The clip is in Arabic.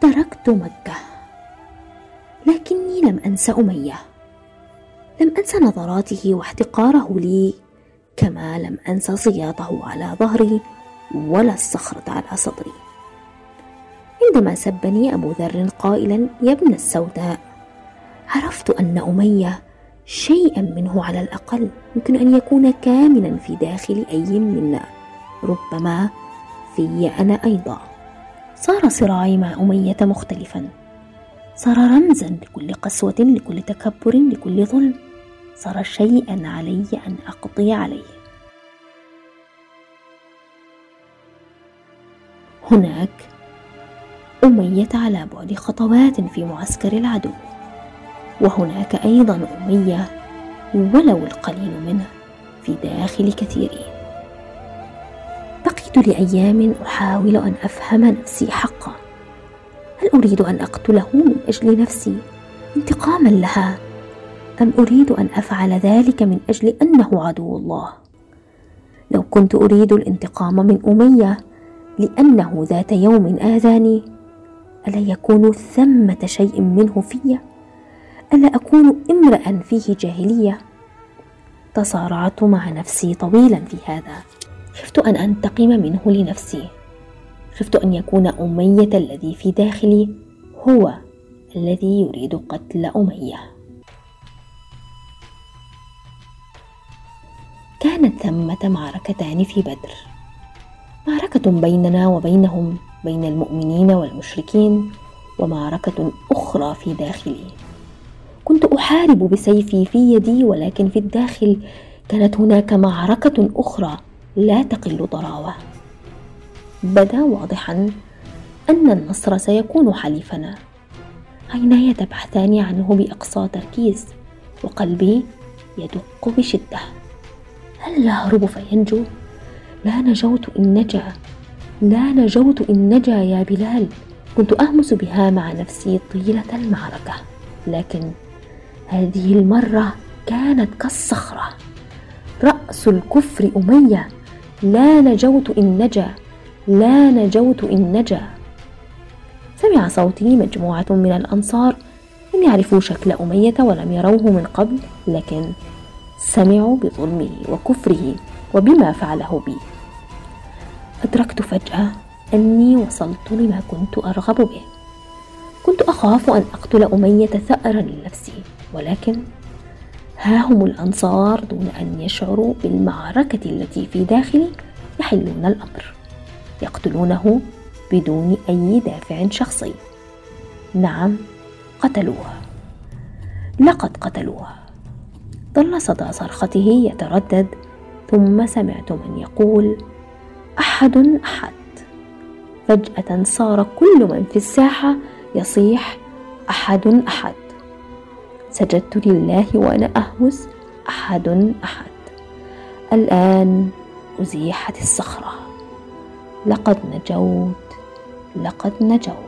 تركت مكة. لكني لم أنس أمية. لم أنس نظراته واحتقاره لي كما لم أنس صياطه على ظهري ولا الصخرة على صدري. عندما سبني أبو ذر قائلا يا ابن السوداء عرفت أن أمية شيئا منه على الأقل يمكن أن يكون كامنا في داخل أي منا ربما في أنا أيضا. صار صراعي مع أمية مختلفا. صار رمزا لكل قسوة لكل تكبر لكل ظلم. صار شيئا علي أن أقضي عليه. هناك أمية على بعد خطوات في معسكر العدو. وهناك أيضا أمية ولو القليل منه في داخل كثيرين. بقيت لأيام أحاول أن أفهم نفسي حقا. هل أريد أن أقتله من أجل نفسي؟ انتقاما لها. أم أريد أن أفعل ذلك من أجل أنه عدو الله؟ لو كنت أريد الانتقام من أمية لأنه ذات يوم آذاني ألا يكون ثمة شيء منه في؟ ألا أكون امرأ فيه جاهلية؟ تصارعت مع نفسي طويلا في هذا. خفت أن أنتقم منه لنفسي. خفت أن يكون أمية الذي في داخلي هو الذي يريد قتل أمية. كانت ثمة معركتان في بدر. معركة بيننا وبينهم بين المؤمنين والمشركين ومعركة أخرى في داخلي. كنت أحارب بسيفي في يدي ولكن في الداخل كانت هناك معركة أخرى. لا تقل ضراوة. بدا واضحا أن النصر سيكون حليفنا عيناي تبحثان عنه بأقصى تركيز؟ وقلبي يدق بشدة. هل يهرب فينجو؟ لا نجوت إن نجا. لا نجوت إن نجا يا بلال. كنت أهمس بها مع نفسي طيلة المعركة. لكن هذه المرة كانت كالصخرة. رأس الكفر أمية. لا نجوت إن نجا لا نجوت إن نجا. سمع صوتي مجموعة من الأنصار لم يعرفوا شكل أمية ولم يروه من قبل لكن سمعوا بظلمه وكفره وبما فعله بي. أدركت فجأة أني وصلت لما كنت أرغب به. كنت أخاف أن أقتل أمية ثأرا لنفسي ولكن ها هم الأنصار دون أن يشعروا بالمعركة التي في داخلي يحلون الأمر يقتلونه بدون أي دافع شخصي. نعم قتلوها. لقد قتلوها. ظل صدى صرخته يتردد ثم سمعت من يقول أحد أحد. فجأة صار كل من في الساحة يصيح أحد أحد. سجدت لله وأنا اهوس أحد أحد. الآن أزيحت الصخرة. لقد نجوت لقد نجوت.